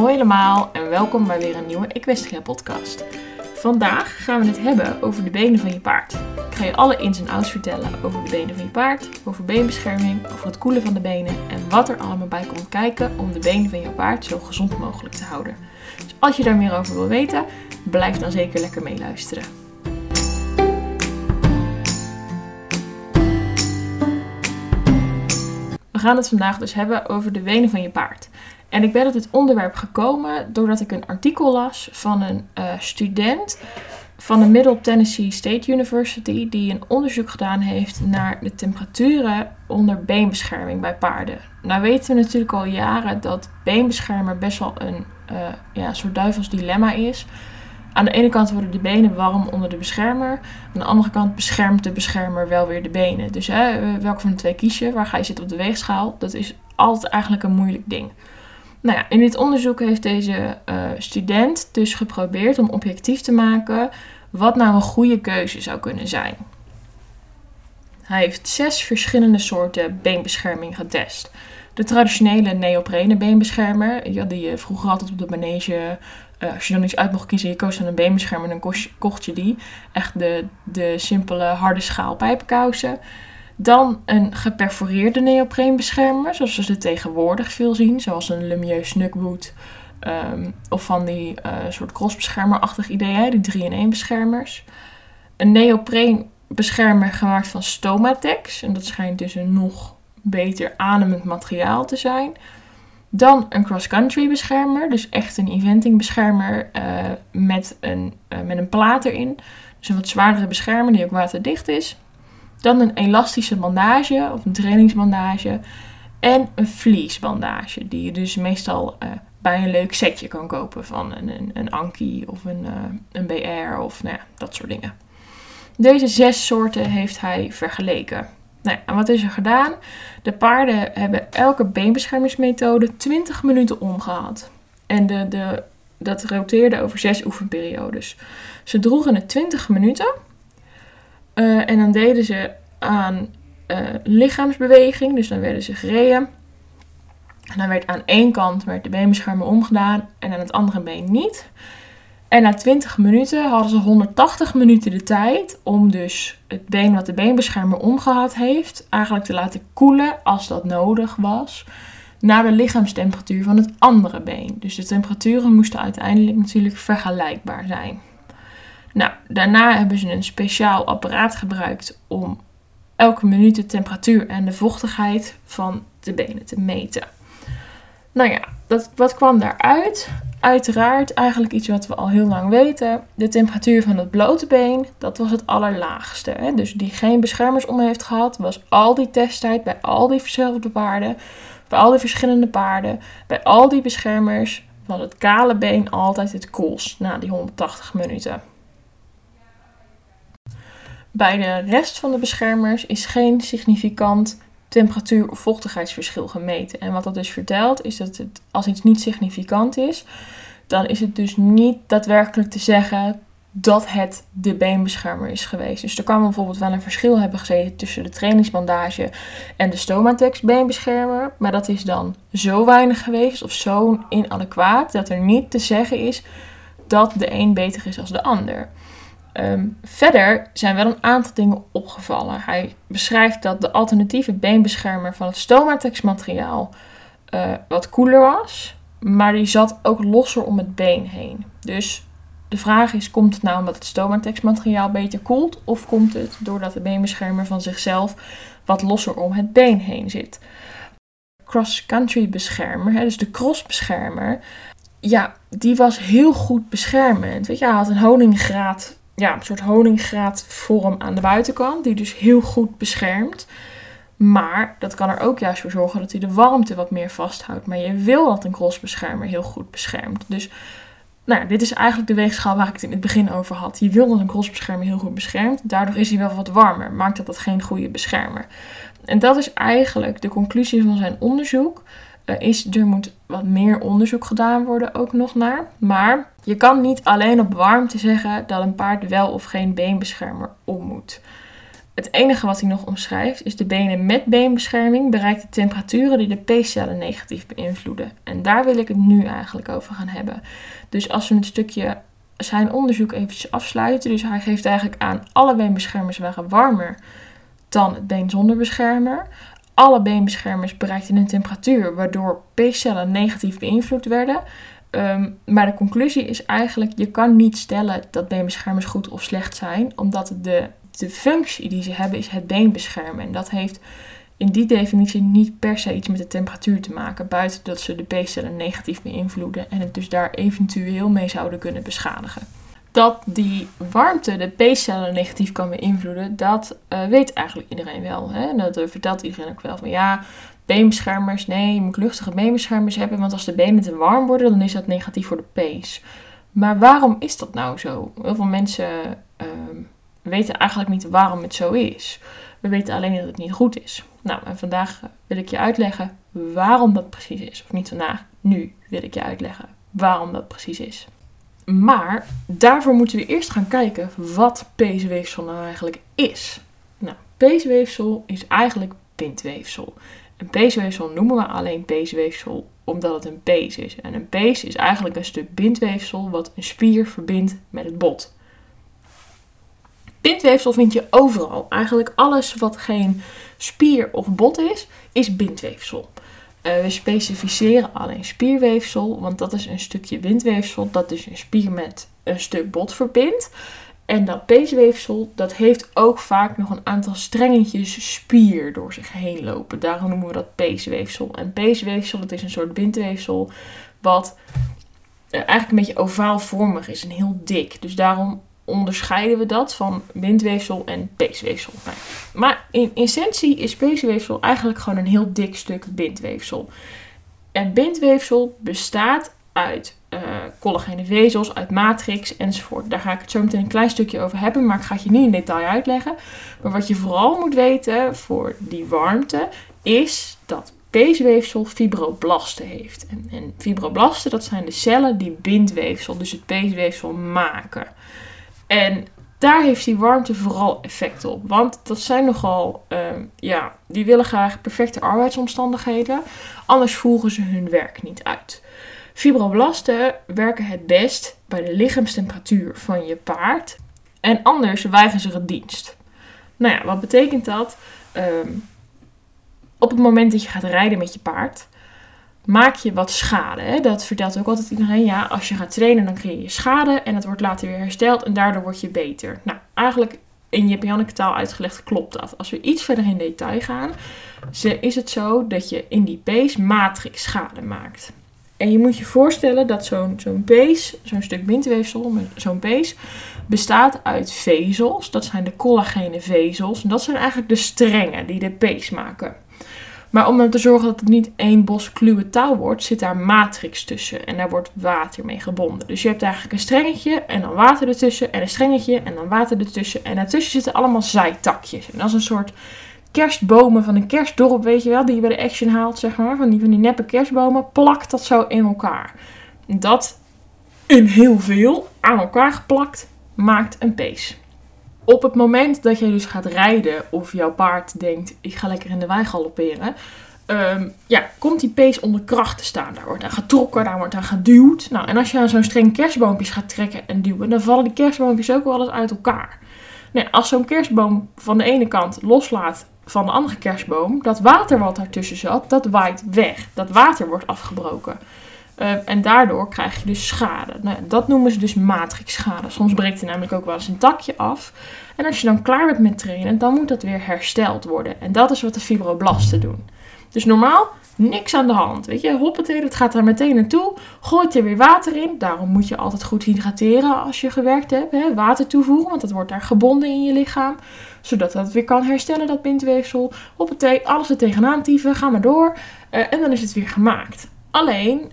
Hoi allemaal en welkom bij weer een nieuwe Equestria podcast. Vandaag gaan we het hebben over de benen van je paard. Ik ga je alle ins en outs vertellen over de benen van je paard, over beenbescherming, over het koelen van de benen en wat er allemaal bij komt kijken om de benen van je paard zo gezond mogelijk te houden. Dus als je daar meer over wil weten, blijf dan zeker lekker meeluisteren. We gaan het vandaag dus hebben over de benen van je paard. En ik ben op dit onderwerp gekomen doordat ik een artikel las van een uh, student van de Middle Tennessee State University die een onderzoek gedaan heeft naar de temperaturen onder beenbescherming bij paarden. Nou weten we natuurlijk al jaren dat beenbeschermer best wel een uh, ja, soort duivels dilemma is. Aan de ene kant worden de benen warm onder de beschermer. Aan de andere kant beschermt de beschermer wel weer de benen. Dus hè, welke van de twee kies je? Waar ga je zitten op de weegschaal? Dat is altijd eigenlijk een moeilijk ding. Nou ja, in dit onderzoek heeft deze uh, student dus geprobeerd om objectief te maken wat nou een goede keuze zou kunnen zijn. Hij heeft zes verschillende soorten beenbescherming getest. De traditionele neoprene beenbeschermer, ja, die je vroeger altijd op de manege, uh, als je dan iets uit mocht kiezen, je koos dan een beenbeschermer, dan kocht je die. Echt de, de simpele harde schaal pijpenkousen. Dan een geperforeerde neopreenbeschermer, zoals we ze tegenwoordig veel zien, zoals een Lumieux Snugwood. Um, of van die uh, soort crossbeschermerachtig idee, die 3-in-1 beschermers. Een neopreenbeschermer gemaakt van Stomatex. En dat schijnt dus een nog beter ademend materiaal te zijn. Dan een cross-country beschermer, dus echt een eventing beschermer uh, met, een, uh, met een plaat erin. Dus een wat zwaardere beschermer die ook waterdicht is. Dan een elastische bandage of een trainingsbandage. En een vliesbandage, die je dus meestal uh, bij een leuk setje kan kopen van een, een, een Anki of een, uh, een BR of nou ja, dat soort dingen. Deze zes soorten heeft hij vergeleken. Nou, en wat is er gedaan? De paarden hebben elke beenbeschermingsmethode 20 minuten omgehad. En de, de, dat roteerde over zes oefenperiodes. Ze droegen het 20 minuten. Uh, en dan deden ze aan uh, lichaamsbeweging, dus dan werden ze gereden. En dan werd aan één kant werd de beenbeschermer omgedaan en aan het andere been niet. En na 20 minuten hadden ze 180 minuten de tijd om dus het been wat de beenbeschermer omgehad heeft, eigenlijk te laten koelen als dat nodig was, naar de lichaamstemperatuur van het andere been. Dus de temperaturen moesten uiteindelijk natuurlijk vergelijkbaar zijn. Nou, daarna hebben ze een speciaal apparaat gebruikt om elke minuut de temperatuur en de vochtigheid van de benen te meten. Nou ja, dat, wat kwam daaruit? Uiteraard eigenlijk iets wat we al heel lang weten. De temperatuur van het blote been, dat was het allerlaagste. Hè? Dus die geen beschermers om heeft gehad, was al die testtijd bij al die verschillende paarden, bij al die verschillende paarden, bij al die beschermers, was het kale been altijd het koelst na die 180 minuten. Bij de rest van de beschermers is geen significant temperatuur- of vochtigheidsverschil gemeten. En wat dat dus vertelt, is dat het, als iets niet significant is, dan is het dus niet daadwerkelijk te zeggen dat het de beenbeschermer is geweest. Dus er kan bijvoorbeeld wel een verschil hebben gezeten tussen de trainingsbandage en de Stomatex beenbeschermer. Maar dat is dan zo weinig geweest of zo inadequaat dat er niet te zeggen is dat de een beter is dan de ander. Um, verder zijn wel een aantal dingen opgevallen. Hij beschrijft dat de alternatieve beenbeschermer van het Stomatex materiaal uh, wat koeler was, maar die zat ook losser om het been heen. Dus de vraag is, komt het nou omdat het Stomatex materiaal beter koelt of komt het doordat de beenbeschermer van zichzelf wat losser om het been heen zit? Cross-country beschermer, dus de crossbeschermer, ja, die was heel goed beschermend. Weet je, hij had een honingraad ja, een soort honingraatvorm aan de buitenkant, die dus heel goed beschermt. Maar dat kan er ook juist voor zorgen dat hij de warmte wat meer vasthoudt. Maar je wil dat een crossbeschermer heel goed beschermt. Dus nou, dit is eigenlijk de weegschaal waar ik het in het begin over had. Je wil dat een crossbeschermer heel goed beschermt. Daardoor is hij wel wat warmer. Maakt dat dat geen goede beschermer. En dat is eigenlijk de conclusie van zijn onderzoek. Uh, is er moet wat meer onderzoek gedaan worden ook nog naar. Maar je kan niet alleen op warmte zeggen dat een paard wel of geen beenbeschermer om moet. Het enige wat hij nog omschrijft is de benen met beenbescherming bereiken temperaturen die de P-cellen negatief beïnvloeden. En daar wil ik het nu eigenlijk over gaan hebben. Dus als we een stukje zijn onderzoek eventjes afsluiten. Dus hij geeft eigenlijk aan alle beenbeschermers waren warmer dan het been zonder beschermer. Alle beenbeschermers bereikten een temperatuur waardoor P-cellen negatief beïnvloed werden. Um, maar de conclusie is eigenlijk, je kan niet stellen dat beenbeschermers goed of slecht zijn, omdat de, de functie die ze hebben is het been beschermen. En dat heeft in die definitie niet per se iets met de temperatuur te maken, buiten dat ze de B-cellen negatief beïnvloeden en het dus daar eventueel mee zouden kunnen beschadigen. Dat die warmte de B-cellen negatief kan beïnvloeden, dat uh, weet eigenlijk iedereen wel. Hè? Dat uh, vertelt iedereen ook wel van ja, beenbeschermers, nee, je moet luchtige beenbeschermers hebben, want als de benen te warm worden, dan is dat negatief voor de pees. Maar waarom is dat nou zo? Heel veel mensen uh, weten eigenlijk niet waarom het zo is. We weten alleen dat het niet goed is. Nou, en vandaag wil ik je uitleggen waarom dat precies is. Of niet vandaag, nu wil ik je uitleggen waarom dat precies is. Maar daarvoor moeten we eerst gaan kijken wat peesweefsel nou eigenlijk is. Nou, peesweefsel is eigenlijk bindweefsel. Een peesweefsel noemen we alleen peesweefsel omdat het een pees is. En een pees is eigenlijk een stuk bindweefsel wat een spier verbindt met het bot. Bindweefsel vind je overal. Eigenlijk alles wat geen spier of bot is, is bindweefsel. Uh, we specificeren alleen spierweefsel, want dat is een stukje bindweefsel dat dus een spier met een stuk bot verbindt. En dat peesweefsel, dat heeft ook vaak nog een aantal strengetjes spier door zich heen lopen. Daarom noemen we dat peesweefsel. En peesweefsel, dat is een soort bindweefsel wat uh, eigenlijk een beetje ovaalvormig is en heel dik. Dus daarom onderscheiden we dat van bindweefsel en peesweefsel. Nou, maar in essentie is peesweefsel eigenlijk gewoon een heel dik stuk bindweefsel. En bindweefsel bestaat uit uh, collagene vezels, uit matrix enzovoort. Daar ga ik het zo meteen een klein stukje over hebben, maar ik ga het je niet in detail uitleggen. Maar wat je vooral moet weten voor die warmte is dat peesweefsel fibroblasten heeft. En, en fibroblasten, dat zijn de cellen die bindweefsel, dus het peesweefsel, maken. En daar heeft die warmte vooral effect op. Want dat zijn nogal, uh, ja, die willen graag perfecte arbeidsomstandigheden. Anders voeren ze hun werk niet uit. Fibroblasten werken het best bij de lichaamstemperatuur van je paard. En anders weigeren ze het dienst. Nou ja, wat betekent dat? Um, op het moment dat je gaat rijden met je paard, maak je wat schade. Hè? Dat vertelt ook altijd iedereen. Ja, als je gaat trainen, dan creëer je schade en dat wordt later weer hersteld en daardoor word je beter. Nou, eigenlijk in Japanse taal uitgelegd klopt dat. Als we iets verder in detail gaan, is het zo dat je in die base matrix schade maakt. En je moet je voorstellen dat zo'n zo'n base, zo'n stuk bindweefsel, zo'n base, bestaat uit vezels. Dat zijn de collagene vezels. En dat zijn eigenlijk de strengen die de base maken. Maar om ervoor te zorgen dat het niet één bos kluwe touw wordt, zit daar matrix tussen. En daar wordt water mee gebonden. Dus je hebt eigenlijk een strengetje en dan water ertussen. En een strengetje en dan water ertussen. En daartussen zitten allemaal zijtakjes. En dat is een soort kerstbomen van een kerstdorp, weet je wel. Die je bij de Action haalt, zeg maar. Van die, van die neppe kerstbomen. Plakt dat zo in elkaar. Dat in heel veel aan elkaar geplakt maakt een pees. Op het moment dat je dus gaat rijden of jouw paard denkt, ik ga lekker in de wei galopperen, um, ja, komt die pees onder kracht te staan. Daar wordt aan getrokken, daar wordt aan geduwd. Nou, en als je aan zo'n streng kerstboompjes gaat trekken en duwen, dan vallen die kerstboompjes ook wel eens uit elkaar. Nou, als zo'n kerstboom van de ene kant loslaat van de andere kerstboom, dat water wat daartussen zat, dat waait weg. Dat water wordt afgebroken. Uh, en daardoor krijg je dus schade. Nou, dat noemen ze dus matrixschade. Soms breekt er namelijk ook wel eens een takje af. En als je dan klaar bent met trainen, dan moet dat weer hersteld worden. En dat is wat de fibroblasten doen. Dus normaal niks aan de hand. Weet je, hoppatee, dat gaat daar meteen naartoe. Gooit er weer water in. Daarom moet je altijd goed hydrateren als je gewerkt hebt. Hè? Water toevoegen, want dat wordt daar gebonden in je lichaam. Zodat dat weer kan herstellen, dat bindweefsel. Hoppatee, alles er tegenaan tieven, ga maar door. Uh, en dan is het weer gemaakt. Alleen,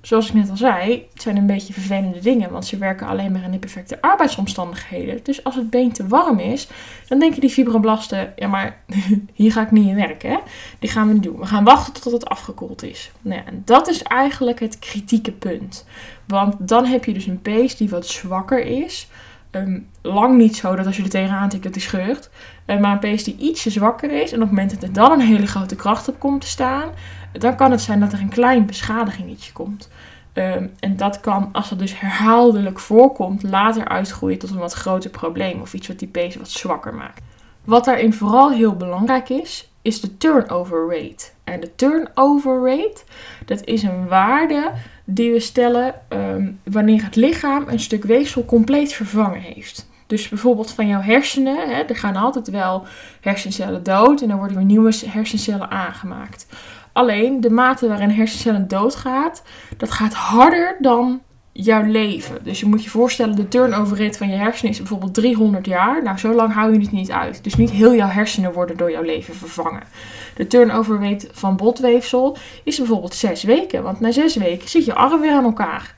zoals ik net al zei, het zijn een beetje vervelende dingen. Want ze werken alleen maar in de perfecte arbeidsomstandigheden. Dus als het been te warm is, dan denken die fibroblasten: ja, maar hier ga ik niet in werken. Hè? Die gaan we niet doen. We gaan wachten tot het afgekoeld is. Nou en dat is eigenlijk het kritieke punt. Want dan heb je dus een pees die wat zwakker is. Um, lang niet zo dat als je er tegenaan tikt dat hij scheurt. Uh, maar een pees die ietsje zwakker is en op het moment dat er dan een hele grote kracht op komt te staan, dan kan het zijn dat er een klein beschadigingetje komt. Ehm, en dat kan, als dat dus herhaaldelijk voorkomt, later uitgroeien tot een wat groter probleem of iets wat die pees wat zwakker maakt. Wat daarin vooral heel belangrijk is, is de turnover rate. En de turnover rate, dat is een waarde die we stellen um, wanneer het lichaam een stuk weefsel compleet vervangen heeft. Dus bijvoorbeeld van jouw hersenen, hè, er gaan altijd wel hersencellen dood en er worden weer nieuwe hersencellen aangemaakt. Alleen de mate waarin hersencellen doodgaat, dat gaat harder dan jouw leven. Dus je moet je voorstellen, de turnover rate van je hersenen is bijvoorbeeld 300 jaar. Nou, zo lang hou je het niet uit. Dus niet heel jouw hersenen worden door jouw leven vervangen. De turnover rate van botweefsel is bijvoorbeeld 6 weken. Want na 6 weken zit je arm weer aan elkaar.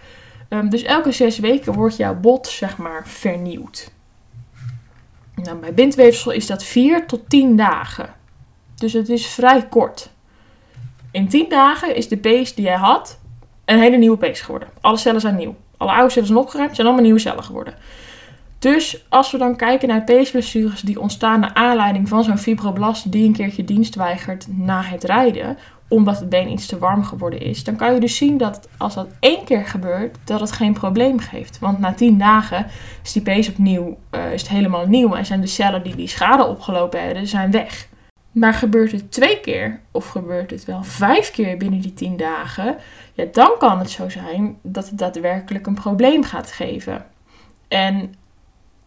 Um, dus elke 6 weken wordt jouw bot, zeg maar, vernieuwd. Nou, bij bindweefsel is dat 4 tot 10 dagen. Dus het is vrij kort. In 10 dagen is de pees die jij had een hele nieuwe pees geworden. Alle cellen zijn nieuw. Alle oude cellen zijn opgeruimd, zijn allemaal nieuwe cellen geworden. Dus als we dan kijken naar peesblessures die ontstaan naar aanleiding van zo'n fibroblast die een keertje dienst weigert na het rijden, omdat het been iets te warm geworden is, dan kan je dus zien dat als dat één keer gebeurt, dat het geen probleem geeft. Want na tien dagen is die pees opnieuw, uh, is het helemaal nieuw en zijn de cellen die die schade opgelopen hebben, zijn weg. Maar gebeurt het twee keer of gebeurt het wel vijf keer binnen die tien dagen, ja, dan kan het zo zijn dat het daadwerkelijk een probleem gaat geven. En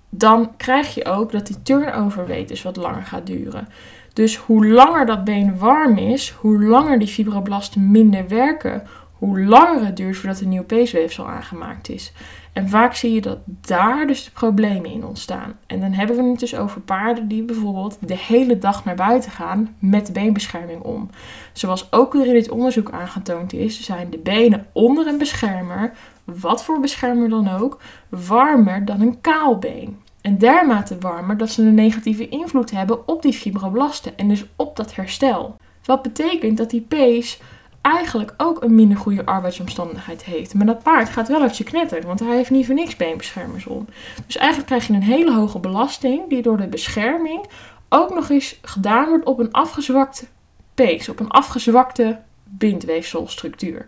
dan krijg je ook dat die turnover rate dus wat langer gaat duren. Dus hoe langer dat been warm is, hoe langer die fibroblasten minder werken, hoe langer het duurt voordat een nieuw peesweefsel aangemaakt is. En vaak zie je dat daar dus de problemen in ontstaan. En dan hebben we het dus over paarden die bijvoorbeeld de hele dag naar buiten gaan met de beenbescherming om. Zoals ook weer in dit onderzoek aangetoond is, zijn de benen onder een beschermer, wat voor beschermer dan ook, warmer dan een kaal been. En dermate warmer dat ze een negatieve invloed hebben op die fibroblasten en dus op dat herstel. Wat betekent dat die pees eigenlijk ook een minder goede arbeidsomstandigheid heeft. Maar dat paard gaat wel uit je knetter, want hij heeft niet voor niks beenbeschermers om. Dus eigenlijk krijg je een hele hoge belasting die door de bescherming ook nog eens gedaan wordt op een afgezwakte pees, op een afgezwakte bindweefselstructuur.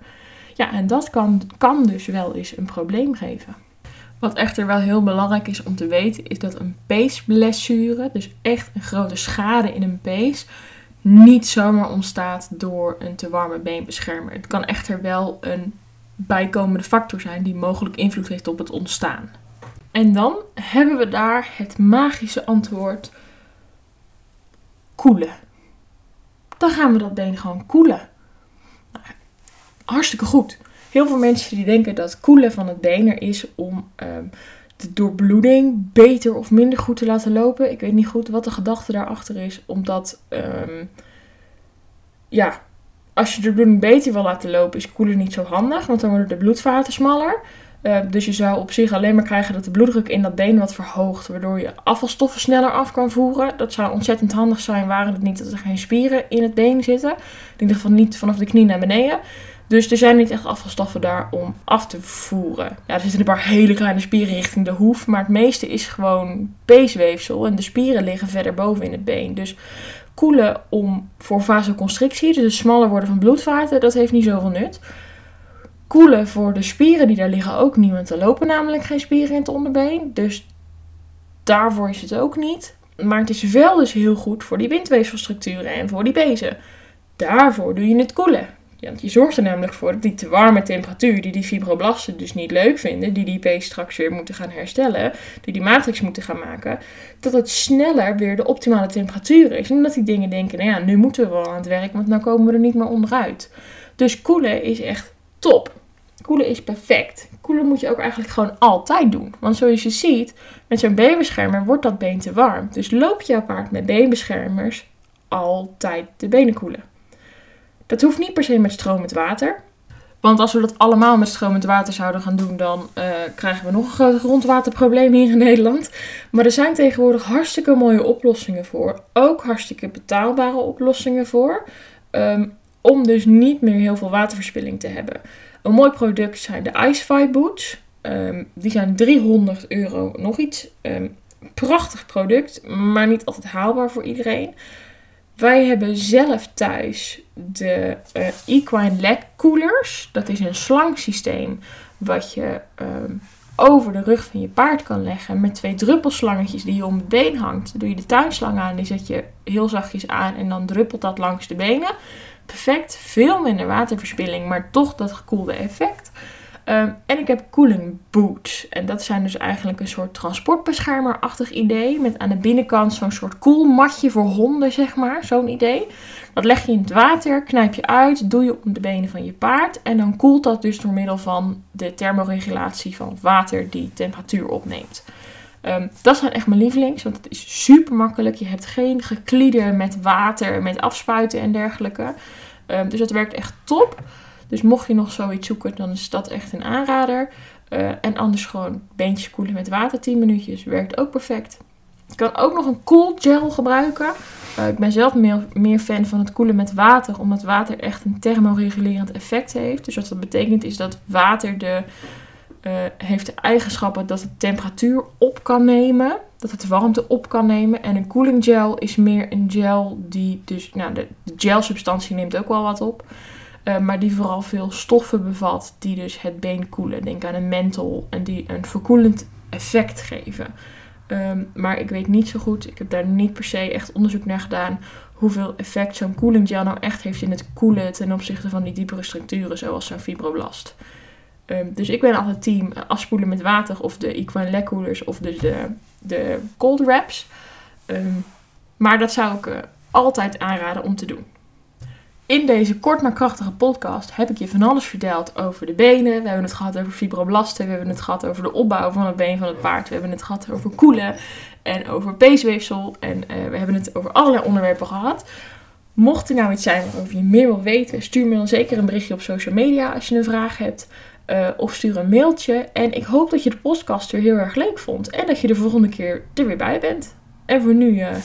Ja, en dat kan, kan dus wel eens een probleem geven. Wat echter wel heel belangrijk is om te weten, is dat een peesblessure, dus echt een grote schade in een pees, niet zomaar ontstaat door een te warme beenbeschermer. Het kan echter wel een bijkomende factor zijn die mogelijk invloed heeft op het ontstaan. En dan hebben we daar het magische antwoord: koelen. Dan gaan we dat been gewoon koelen. Nou, hartstikke goed. Heel veel mensen die denken dat koelen van het been er is om ehm, de doorbloeding beter of minder goed te laten lopen. Ik weet niet goed wat de gedachte daarachter is. Omdat, ehm, ja, als je de bloeding beter wil laten lopen, is koelen niet zo handig. Want dan worden de bloedvaten smaller. Uh, dus je zou op zich alleen maar krijgen dat de bloeddruk in dat been wat verhoogt. Waardoor je afvalstoffen sneller af kan voeren. Dat zou ontzettend handig zijn, waren het niet dat er geen spieren in het been zitten. In ieder geval niet vanaf de knie naar beneden. Dus er zijn niet echt afvalstoffen daar om af te voeren. Ja, er zitten een paar hele kleine spieren richting de hoef. Maar het meeste is gewoon peesweefsel. En de spieren liggen verder boven in het been. Dus koelen om voor vasoconstrictie, dus het smaller worden van bloedvaten, dat heeft niet zoveel nut. Koelen voor de spieren die daar liggen ook niet, want er lopen namelijk geen spieren in het onderbeen. Dus daarvoor is het ook niet. Maar het is wel dus heel goed voor die bindweefselstructuren en voor die pezen. Daarvoor doe je het koelen. Ja, je zorgt er namelijk voor dat die te warme temperatuur, die die fibroblasten dus niet leuk vinden, die die pees straks weer moeten gaan herstellen, die die matrix moeten gaan maken, dat het sneller weer de optimale temperatuur is. En dat die dingen denken, nou ja, nu moeten we wel aan het werk, want nu komen we er niet meer onderuit. Dus koelen is echt top. Koelen is perfect. Koelen moet je ook eigenlijk gewoon altijd doen. Want zoals je ziet, met zo'n beenbeschermer wordt dat been te warm. Dus loop je apart met beenbeschermers altijd de benen koelen. Dat hoeft niet per se met stromend water. Want als we dat allemaal met stromend water zouden gaan doen, dan uh, krijgen we nog een groot grondwaterprobleem hier in Nederland. Maar er zijn tegenwoordig hartstikke mooie oplossingen voor. Ook hartstikke betaalbare oplossingen voor. Um, om dus niet meer heel veel waterverspilling te hebben. Een mooi product zijn de Icefy Boots. Um, die zijn 300 euro nog iets. Um, prachtig product, maar niet altijd haalbaar voor iedereen. Wij hebben zelf thuis de uh, Equine Leg Coolers. Dat is een slangsysteem wat je ehm, over de rug van je paard kan leggen. Met twee druppelslangetjes die je om het been hangt. Doe je de tuinslang aan, die zet je heel zachtjes aan en dan druppelt dat langs de benen. Perfect, veel minder waterverspilling, maar toch dat gekoelde effect. Ehm, en ik heb cooling boots. En dat zijn dus eigenlijk een soort transportbeschermerachtig idee. Met aan de binnenkant zo'n soort koelmatje voor honden, zeg maar. Zo'n idee. Dat leg je in het water, knijp je uit, doe je om de benen van je paard. En dan koelt dat dus door middel van de thermoregulatie van het water die temperatuur opneemt. Um, dat zijn echt mijn lievelings, want het is super makkelijk. Je hebt geen geklieder met water, met afspuiten en dergelijke. Um, dus dat werkt echt top. Dus mocht je nog zoiets zoeken, dan is dat echt een aanrader. Uh, en anders gewoon beentjes koelen met water, 10 minuutjes, werkt ook perfect. Je kan ook nog een cool gel gebruiken. Uh, ik ben zelf meer, meer fan van het koelen met water, omdat water echt een thermoregulerend effect heeft. Dus wat dat betekent is dat water de, uh, heeft de eigenschappen dat het temperatuur op kan nemen. Dat het warmte op kan nemen. En een cooling gel is meer een gel die dus, nou de, de gelsubstantie neemt ook wel wat op. Uh, maar die vooral veel stoffen bevat die dus het been koelen. Denk aan een menthol en die een verkoelend effect geven. Um, maar ik weet niet zo goed, ik heb daar niet per se echt onderzoek naar gedaan, hoeveel effect zo'n cooling gel nou echt heeft in het koelen ten opzichte van die diepere structuren zoals zo'n fibroblast. Um, dus ik ben altijd team afspoelen met water of de Equine leg of dus de, de cold wraps. Um, maar dat zou ik uh, altijd aanraden om te doen. In deze kort maar krachtige podcast heb ik je van alles verteld over de benen. We hebben het gehad over fibroblasten. We hebben het gehad over de opbouw van het been van het paard. We hebben het gehad over koelen en over peesweefsel. En uh, we hebben het over allerlei onderwerpen gehad. Mocht er nou iets zijn waarover je meer wil weten, stuur me dan zeker een berichtje op social media als je een vraag hebt. Uh, of stuur een mailtje. En ik hoop dat je de podcast weer heel erg leuk vond. En dat je de volgende keer er weer bij bent. En voor nu, uh,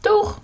doeg!